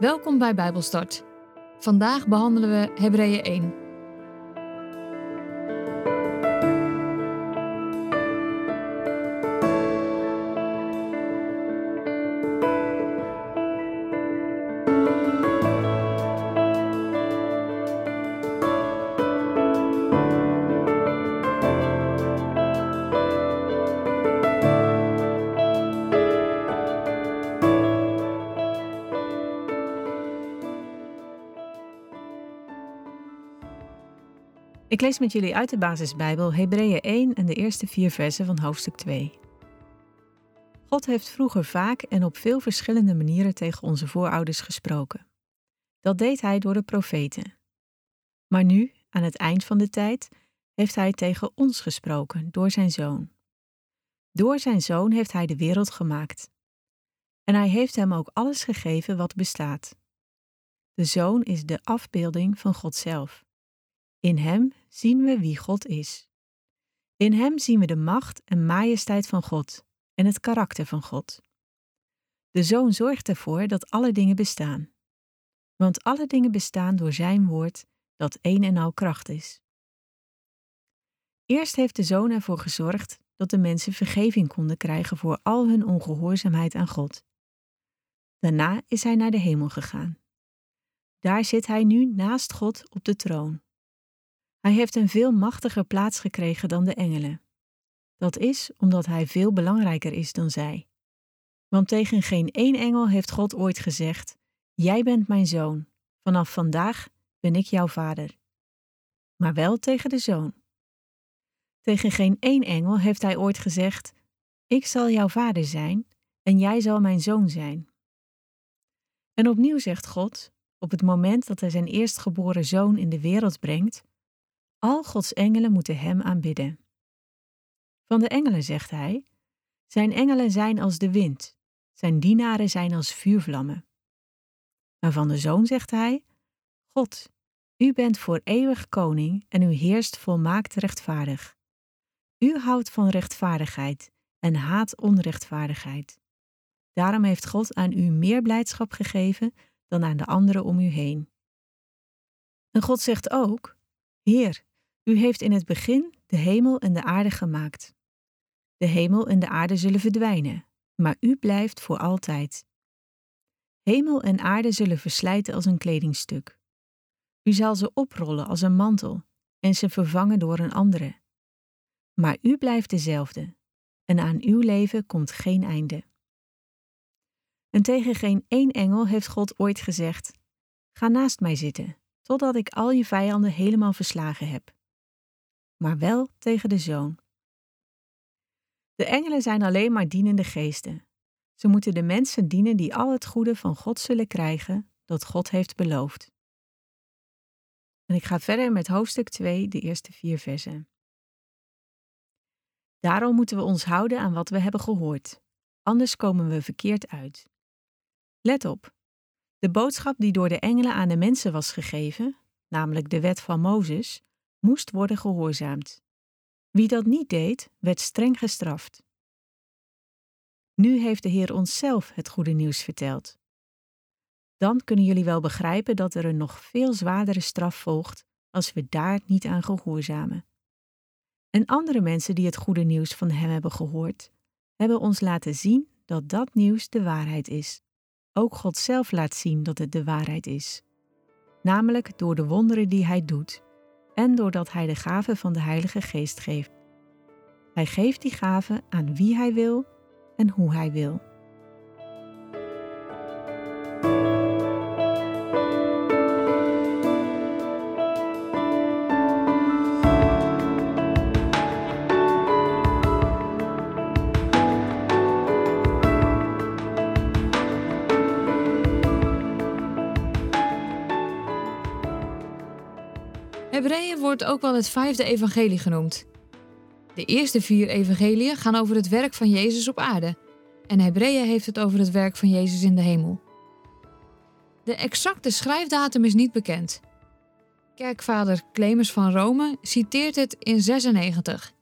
Welkom bij Bijbelstart. Vandaag behandelen we Hebreeën 1. Ik lees met jullie uit de basisbijbel Hebreeën 1 en de eerste vier versen van hoofdstuk 2. God heeft vroeger vaak en op veel verschillende manieren tegen onze voorouders gesproken. Dat deed hij door de profeten. Maar nu, aan het eind van de tijd, heeft hij tegen ons gesproken door zijn zoon. Door zijn zoon heeft hij de wereld gemaakt. En hij heeft hem ook alles gegeven wat bestaat. De zoon is de afbeelding van God zelf. In Hem zien we wie God is. In Hem zien we de macht en majesteit van God en het karakter van God. De Zoon zorgt ervoor dat alle dingen bestaan. Want alle dingen bestaan door Zijn woord, dat één en al kracht is. Eerst heeft de Zoon ervoor gezorgd dat de mensen vergeving konden krijgen voor al hun ongehoorzaamheid aan God. Daarna is Hij naar de hemel gegaan. Daar zit Hij nu naast God op de troon. Hij heeft een veel machtiger plaats gekregen dan de engelen. Dat is omdat hij veel belangrijker is dan zij. Want tegen geen één engel heeft God ooit gezegd: Jij bent mijn zoon, vanaf vandaag ben ik jouw vader. Maar wel tegen de zoon. Tegen geen één engel heeft hij ooit gezegd: Ik zal jouw vader zijn en jij zal mijn zoon zijn. En opnieuw zegt God, op het moment dat hij zijn eerstgeboren zoon in de wereld brengt: al Gods engelen moeten Hem aanbidden. Van de engelen zegt Hij: Zijn engelen zijn als de wind, Zijn dienaren zijn als vuurvlammen. Maar van de Zoon zegt Hij: God, U bent voor eeuwig koning en U heerst volmaakt rechtvaardig. U houdt van rechtvaardigheid en haat onrechtvaardigheid. Daarom heeft God aan u meer blijdschap gegeven dan aan de anderen om u heen. En God zegt ook: Heer, u heeft in het begin de hemel en de aarde gemaakt. De hemel en de aarde zullen verdwijnen, maar u blijft voor altijd. Hemel en aarde zullen verslijten als een kledingstuk. U zal ze oprollen als een mantel en ze vervangen door een andere. Maar u blijft dezelfde, en aan uw leven komt geen einde. En tegen geen één engel heeft God ooit gezegd: Ga naast mij zitten, totdat ik al je vijanden helemaal verslagen heb maar wel tegen de zoon. De engelen zijn alleen maar dienende geesten. Ze moeten de mensen dienen die al het goede van God zullen krijgen dat God heeft beloofd. En ik ga verder met hoofdstuk 2, de eerste vier versen. Daarom moeten we ons houden aan wat we hebben gehoord, anders komen we verkeerd uit. Let op, de boodschap die door de engelen aan de mensen was gegeven, namelijk de wet van Mozes, moest worden gehoorzaamd. Wie dat niet deed, werd streng gestraft. Nu heeft de Heer ons zelf het goede nieuws verteld. Dan kunnen jullie wel begrijpen dat er een nog veel zwaardere straf volgt als we daar niet aan gehoorzamen. En andere mensen die het goede nieuws van Hem hebben gehoord, hebben ons laten zien dat dat nieuws de waarheid is. Ook God zelf laat zien dat het de waarheid is, namelijk door de wonderen die Hij doet en doordat Hij de gave van de Heilige Geest geeft. Hij geeft die gave aan wie Hij wil en hoe Hij wil. Wordt ook wel het vijfde evangelie genoemd. De eerste vier evangeliën gaan over het werk van Jezus op aarde en Hebreeën heeft het over het werk van Jezus in de hemel. De exacte schrijfdatum is niet bekend. Kerkvader Clemens van Rome citeert het in 96.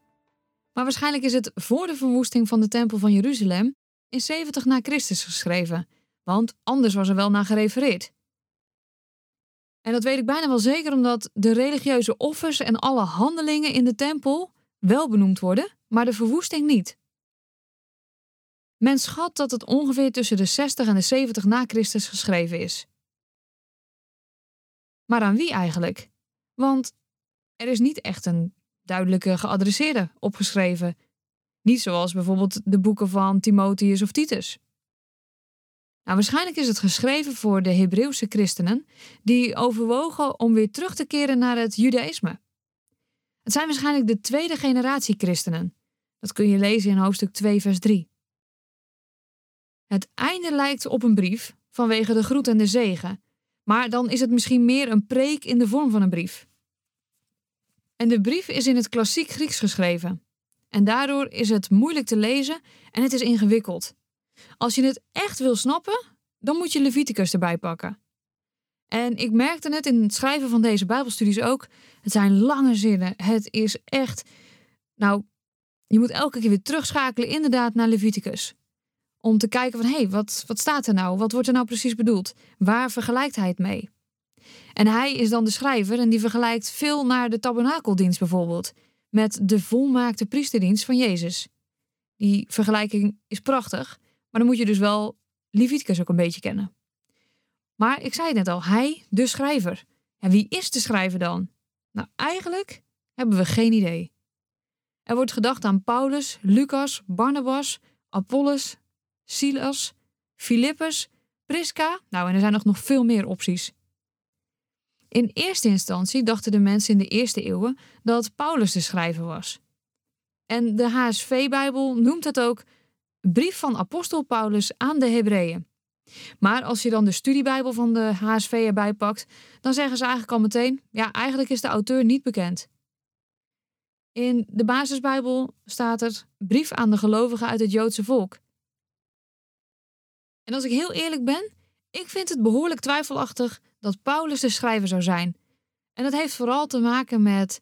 Maar waarschijnlijk is het voor de verwoesting van de tempel van Jeruzalem in 70 na Christus geschreven, want anders was er wel naar gerefereerd. En dat weet ik bijna wel zeker omdat de religieuze offers en alle handelingen in de tempel wel benoemd worden, maar de verwoesting niet. Men schat dat het ongeveer tussen de 60 en de 70 na Christus geschreven is. Maar aan wie eigenlijk? Want er is niet echt een duidelijke geadresseerde opgeschreven. Niet zoals bijvoorbeeld de boeken van Timotheus of Titus. Nou, waarschijnlijk is het geschreven voor de Hebreeuwse christenen die overwogen om weer terug te keren naar het Judaïsme. Het zijn waarschijnlijk de tweede generatie christenen. Dat kun je lezen in hoofdstuk 2, vers 3. Het einde lijkt op een brief vanwege de groet en de zegen, maar dan is het misschien meer een preek in de vorm van een brief. En de brief is in het klassiek Grieks geschreven. En daardoor is het moeilijk te lezen en het is ingewikkeld. Als je het echt wil snappen, dan moet je Leviticus erbij pakken. En ik merkte het in het schrijven van deze Bijbelstudies ook. Het zijn lange zinnen. Het is echt. Nou, je moet elke keer weer terugschakelen, inderdaad, naar Leviticus. Om te kijken van hé, hey, wat, wat staat er nou? Wat wordt er nou precies bedoeld? Waar vergelijkt hij het mee? En hij is dan de schrijver en die vergelijkt veel naar de tabernakeldienst bijvoorbeeld. Met de volmaakte priesterdienst van Jezus. Die vergelijking is prachtig, maar dan moet je dus wel Leviticus ook een beetje kennen. Maar ik zei het net al, hij, de schrijver. En wie is de schrijver dan? Nou, eigenlijk hebben we geen idee. Er wordt gedacht aan Paulus, Lucas, Barnabas, Apollos, Silas, Philippus, Prisca. Nou, en er zijn nog, nog veel meer opties. In eerste instantie dachten de mensen in de eerste eeuwen dat Paulus de schrijver was. En de HSV-Bijbel noemt het ook brief van apostel Paulus aan de Hebreeën. Maar als je dan de studiebijbel van de HSV erbij pakt, dan zeggen ze eigenlijk al meteen: ja, eigenlijk is de auteur niet bekend. In de basisbijbel staat er brief aan de gelovigen uit het Joodse volk. En als ik heel eerlijk ben, ik vind het behoorlijk twijfelachtig dat Paulus de schrijver zou zijn. En dat heeft vooral te maken met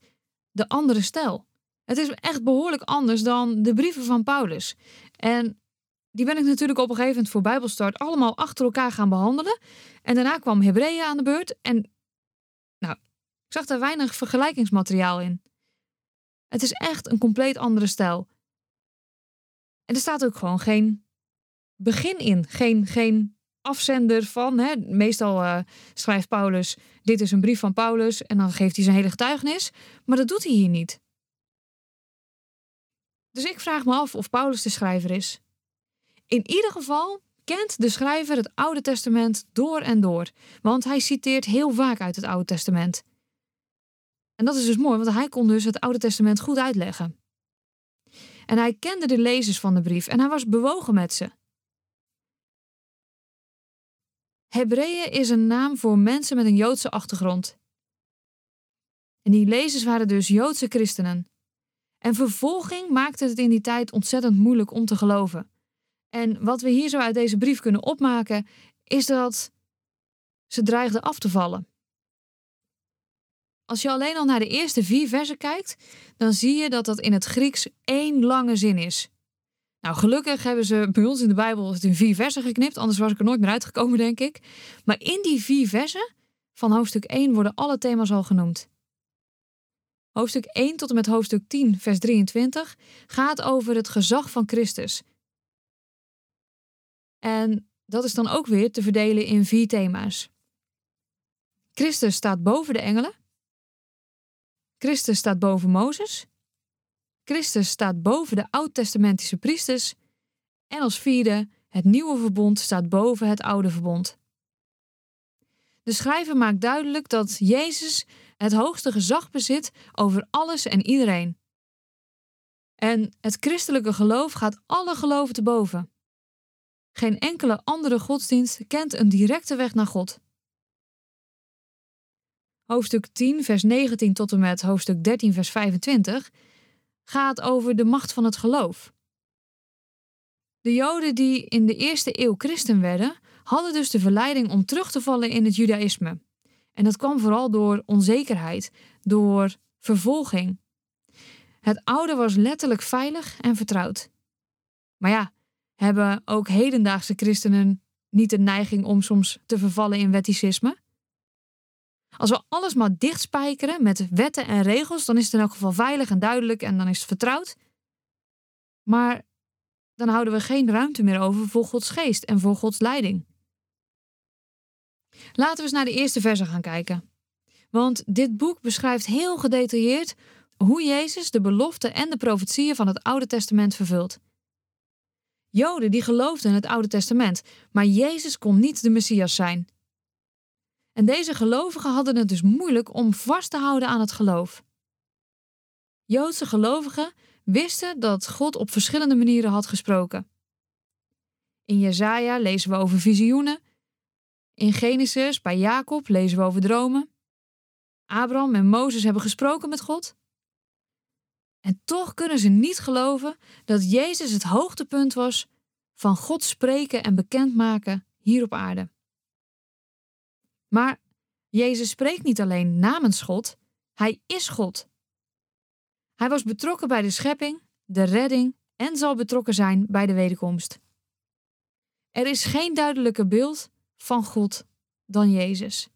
de andere stijl. Het is echt behoorlijk anders dan de brieven van Paulus. En die ben ik natuurlijk op een gegeven moment voor Bijbelstart allemaal achter elkaar gaan behandelen. En daarna kwam Hebreeën aan de beurt. En nou, ik zag daar weinig vergelijkingsmateriaal in. Het is echt een compleet andere stijl. En er staat ook gewoon geen begin in. Geen, geen afzender van. Hè. Meestal uh, schrijft Paulus: Dit is een brief van Paulus. En dan geeft hij zijn hele getuigenis. Maar dat doet hij hier niet. Dus ik vraag me af of Paulus de schrijver is. In ieder geval kent de schrijver het Oude Testament door en door, want hij citeert heel vaak uit het Oude Testament. En dat is dus mooi, want hij kon dus het Oude Testament goed uitleggen. En hij kende de lezers van de brief en hij was bewogen met ze. Hebreeën is een naam voor mensen met een Joodse achtergrond. En die lezers waren dus Joodse christenen. En vervolging maakte het in die tijd ontzettend moeilijk om te geloven. En wat we hier zo uit deze brief kunnen opmaken, is dat ze dreigden af te vallen. Als je alleen al naar de eerste vier versen kijkt, dan zie je dat dat in het Grieks één lange zin is. Nou, gelukkig hebben ze bij ons in de Bijbel het in vier versen geknipt, anders was ik er nooit meer uitgekomen, denk ik. Maar in die vier versen van hoofdstuk 1 worden alle thema's al genoemd. Hoofdstuk 1 tot en met hoofdstuk 10, vers 23 gaat over het gezag van Christus. En dat is dan ook weer te verdelen in vier thema's. Christus staat boven de engelen. Christus staat boven Mozes. Christus staat boven de oud-testamentische priesters. En als vierde, het nieuwe verbond staat boven het oude verbond. De schrijver maakt duidelijk dat Jezus het hoogste gezag bezit over alles en iedereen. En het christelijke geloof gaat alle geloven te boven. Geen enkele andere godsdienst kent een directe weg naar God. Hoofdstuk 10, vers 19 tot en met hoofdstuk 13, vers 25 gaat over de macht van het geloof. De Joden die in de eerste eeuw christen werden, hadden dus de verleiding om terug te vallen in het Judaïsme. En dat kwam vooral door onzekerheid, door vervolging. Het oude was letterlijk veilig en vertrouwd. Maar ja, hebben ook hedendaagse christenen niet de neiging om soms te vervallen in wetticisme? Als we alles maar dichtspijkeren met wetten en regels, dan is het in elk geval veilig en duidelijk en dan is het vertrouwd. Maar dan houden we geen ruimte meer over voor Gods geest en voor Gods leiding. Laten we eens naar de eerste versen gaan kijken. Want dit boek beschrijft heel gedetailleerd hoe Jezus de beloften en de profetieën van het Oude Testament vervult. Joden die geloofden in het Oude Testament, maar Jezus kon niet de Messias zijn. En deze gelovigen hadden het dus moeilijk om vast te houden aan het geloof. Joodse gelovigen wisten dat God op verschillende manieren had gesproken. In Jesaja lezen we over visioenen. In Genesis bij Jacob lezen we over dromen. Abraham en Mozes hebben gesproken met God. En toch kunnen ze niet geloven dat Jezus het hoogtepunt was van God spreken en bekendmaken hier op aarde. Maar Jezus spreekt niet alleen namens God, hij is God. Hij was betrokken bij de schepping, de redding en zal betrokken zijn bij de wederkomst. Er is geen duidelijker beeld van God dan Jezus.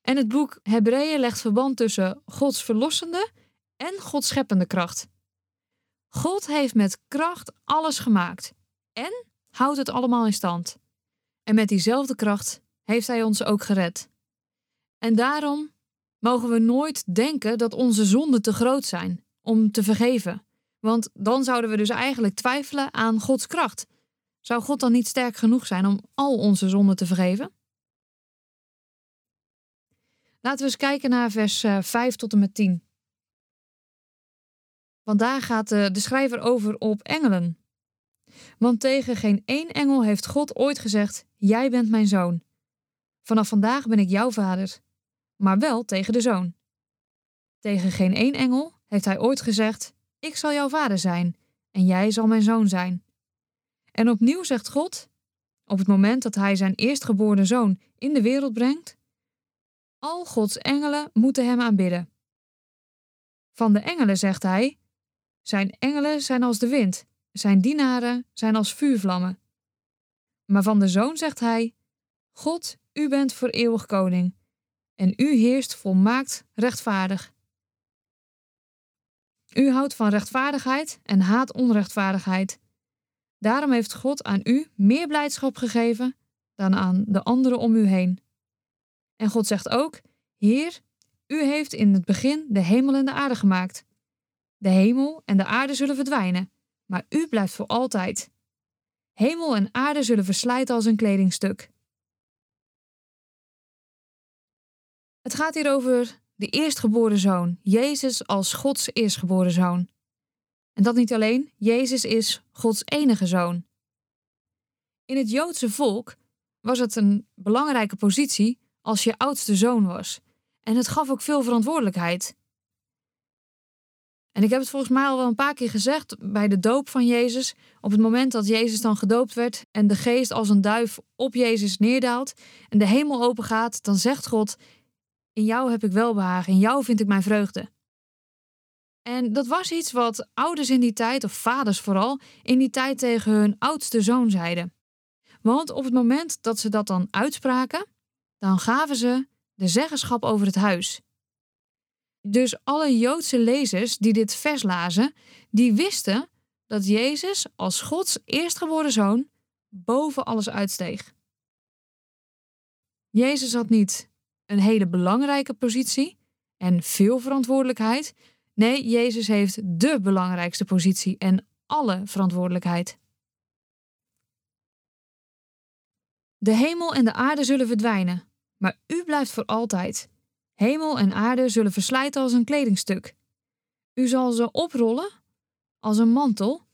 En het boek Hebreeën legt verband tussen Gods verlossende en Gods scheppende kracht. God heeft met kracht alles gemaakt en houdt het allemaal in stand. En met diezelfde kracht heeft Hij ons ook gered. En daarom mogen we nooit denken dat onze zonden te groot zijn om te vergeven. Want dan zouden we dus eigenlijk twijfelen aan Gods kracht. Zou God dan niet sterk genoeg zijn om al onze zonden te vergeven? Laten we eens kijken naar vers 5 eh, tot en met 10. Want daar gaat de, de schrijver over op engelen. Want tegen geen één engel heeft God ooit gezegd: Jij bent mijn zoon. Vanaf vandaag ben ik jouw vader maar wel tegen de zoon. Tegen geen één engel heeft hij ooit gezegd: Ik zal jouw vader zijn en jij zal mijn zoon zijn. En opnieuw zegt God, op het moment dat hij zijn eerstgeboren zoon in de wereld brengt: Al Gods engelen moeten hem aanbidden. Van de engelen zegt hij: Zijn engelen zijn als de wind, zijn dienaren zijn als vuurvlammen. Maar van de zoon zegt hij: God, u bent voor eeuwig koning en u heerst volmaakt rechtvaardig. U houdt van rechtvaardigheid en haat onrechtvaardigheid. Daarom heeft God aan u meer blijdschap gegeven dan aan de anderen om u heen. En God zegt ook: Heer, u heeft in het begin de hemel en de aarde gemaakt. De hemel en de aarde zullen verdwijnen, maar u blijft voor altijd. Hemel en aarde zullen verslijten als een kledingstuk. Het gaat hier over de eerstgeboren zoon, Jezus als Gods eerstgeboren zoon. En dat niet alleen, Jezus is Gods enige zoon. In het Joodse volk was het een belangrijke positie als je oudste zoon was. En het gaf ook veel verantwoordelijkheid. En ik heb het volgens mij al wel een paar keer gezegd bij de doop van Jezus. Op het moment dat Jezus dan gedoopt werd en de geest als een duif op Jezus neerdaalt en de hemel opengaat, dan zegt God: in jou heb ik welbehagen, in jou vind ik mijn vreugde. En dat was iets wat ouders in die tijd, of vaders vooral, in die tijd tegen hun oudste zoon zeiden. Want op het moment dat ze dat dan uitspraken, dan gaven ze de zeggenschap over het huis. Dus alle Joodse lezers die dit vers lazen, die wisten dat Jezus als Gods eerstgeboren zoon boven alles uitsteeg. Jezus had niet een hele belangrijke positie en veel verantwoordelijkheid. Nee, Jezus heeft de belangrijkste positie en alle verantwoordelijkheid. De hemel en de aarde zullen verdwijnen, maar u blijft voor altijd. Hemel en aarde zullen verslijten als een kledingstuk. U zal ze oprollen als een mantel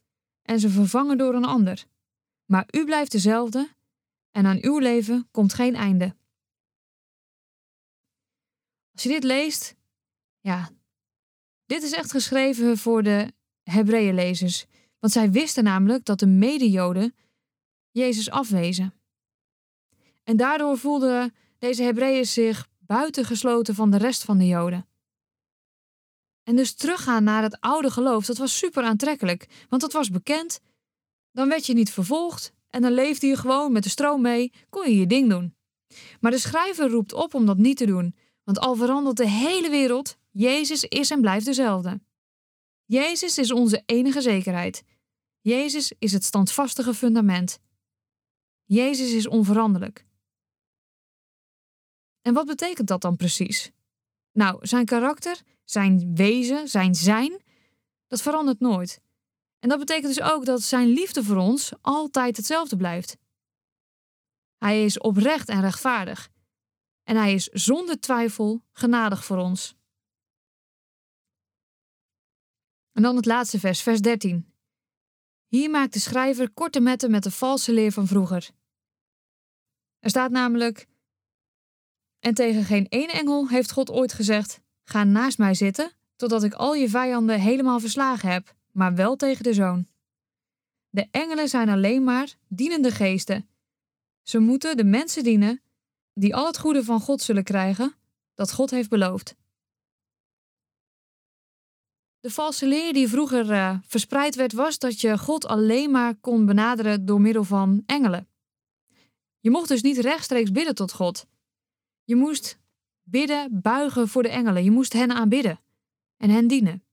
en ze vervangen door een ander. Maar u blijft dezelfde en aan uw leven komt geen einde. Als je dit leest, ja, dit is echt geschreven voor de Hebreeënlezers. Want zij wisten namelijk dat de mede-Joden Jezus afwezen. En daardoor voelden deze Hebreeën zich buitengesloten van de rest van de Joden. En dus teruggaan naar het oude geloof, dat was super aantrekkelijk, want dat was bekend. Dan werd je niet vervolgd en dan leefde je gewoon met de stroom mee, kon je je ding doen. Maar de schrijver roept op om dat niet te doen, want al verandert de hele wereld, Jezus is en blijft dezelfde. Jezus is onze enige zekerheid. Jezus is het standvastige fundament. Jezus is onveranderlijk. En wat betekent dat dan precies? Nou, zijn karakter, zijn wezen, zijn zijn, dat verandert nooit. En dat betekent dus ook dat zijn liefde voor ons altijd hetzelfde blijft. Hij is oprecht en rechtvaardig. En hij is zonder twijfel genadig voor ons. En dan het laatste vers, vers 13. Hier maakt de schrijver korte metten met de valse leer van vroeger. Er staat namelijk: En tegen geen één engel heeft God ooit gezegd: Ga naast mij zitten, totdat ik al je vijanden helemaal verslagen heb, maar wel tegen de zoon. De engelen zijn alleen maar dienende geesten. Ze moeten de mensen dienen die al het goede van God zullen krijgen dat God heeft beloofd. De valse leer die vroeger uh, verspreid werd, was dat je God alleen maar kon benaderen door middel van engelen. Je mocht dus niet rechtstreeks bidden tot God. Je moest bidden, buigen voor de engelen. Je moest hen aanbidden en hen dienen.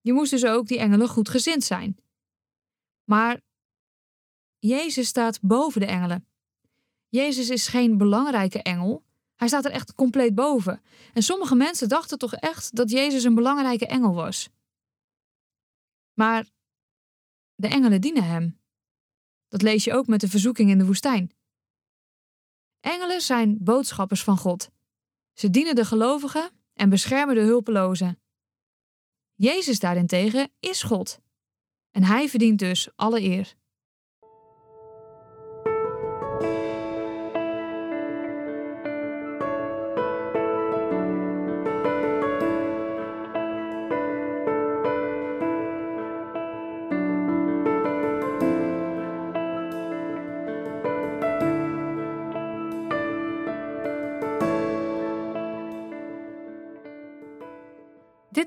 Je moest dus ook die engelen goed gezind zijn. Maar Jezus staat boven de engelen. Jezus is geen belangrijke engel. Hij staat er echt compleet boven. En sommige mensen dachten toch echt dat Jezus een belangrijke engel was. Maar de engelen dienen hem. Dat lees je ook met de verzoeking in de woestijn. Engelen zijn boodschappers van God. Ze dienen de gelovigen en beschermen de hulpelozen. Jezus daarentegen is God. En hij verdient dus alle eer.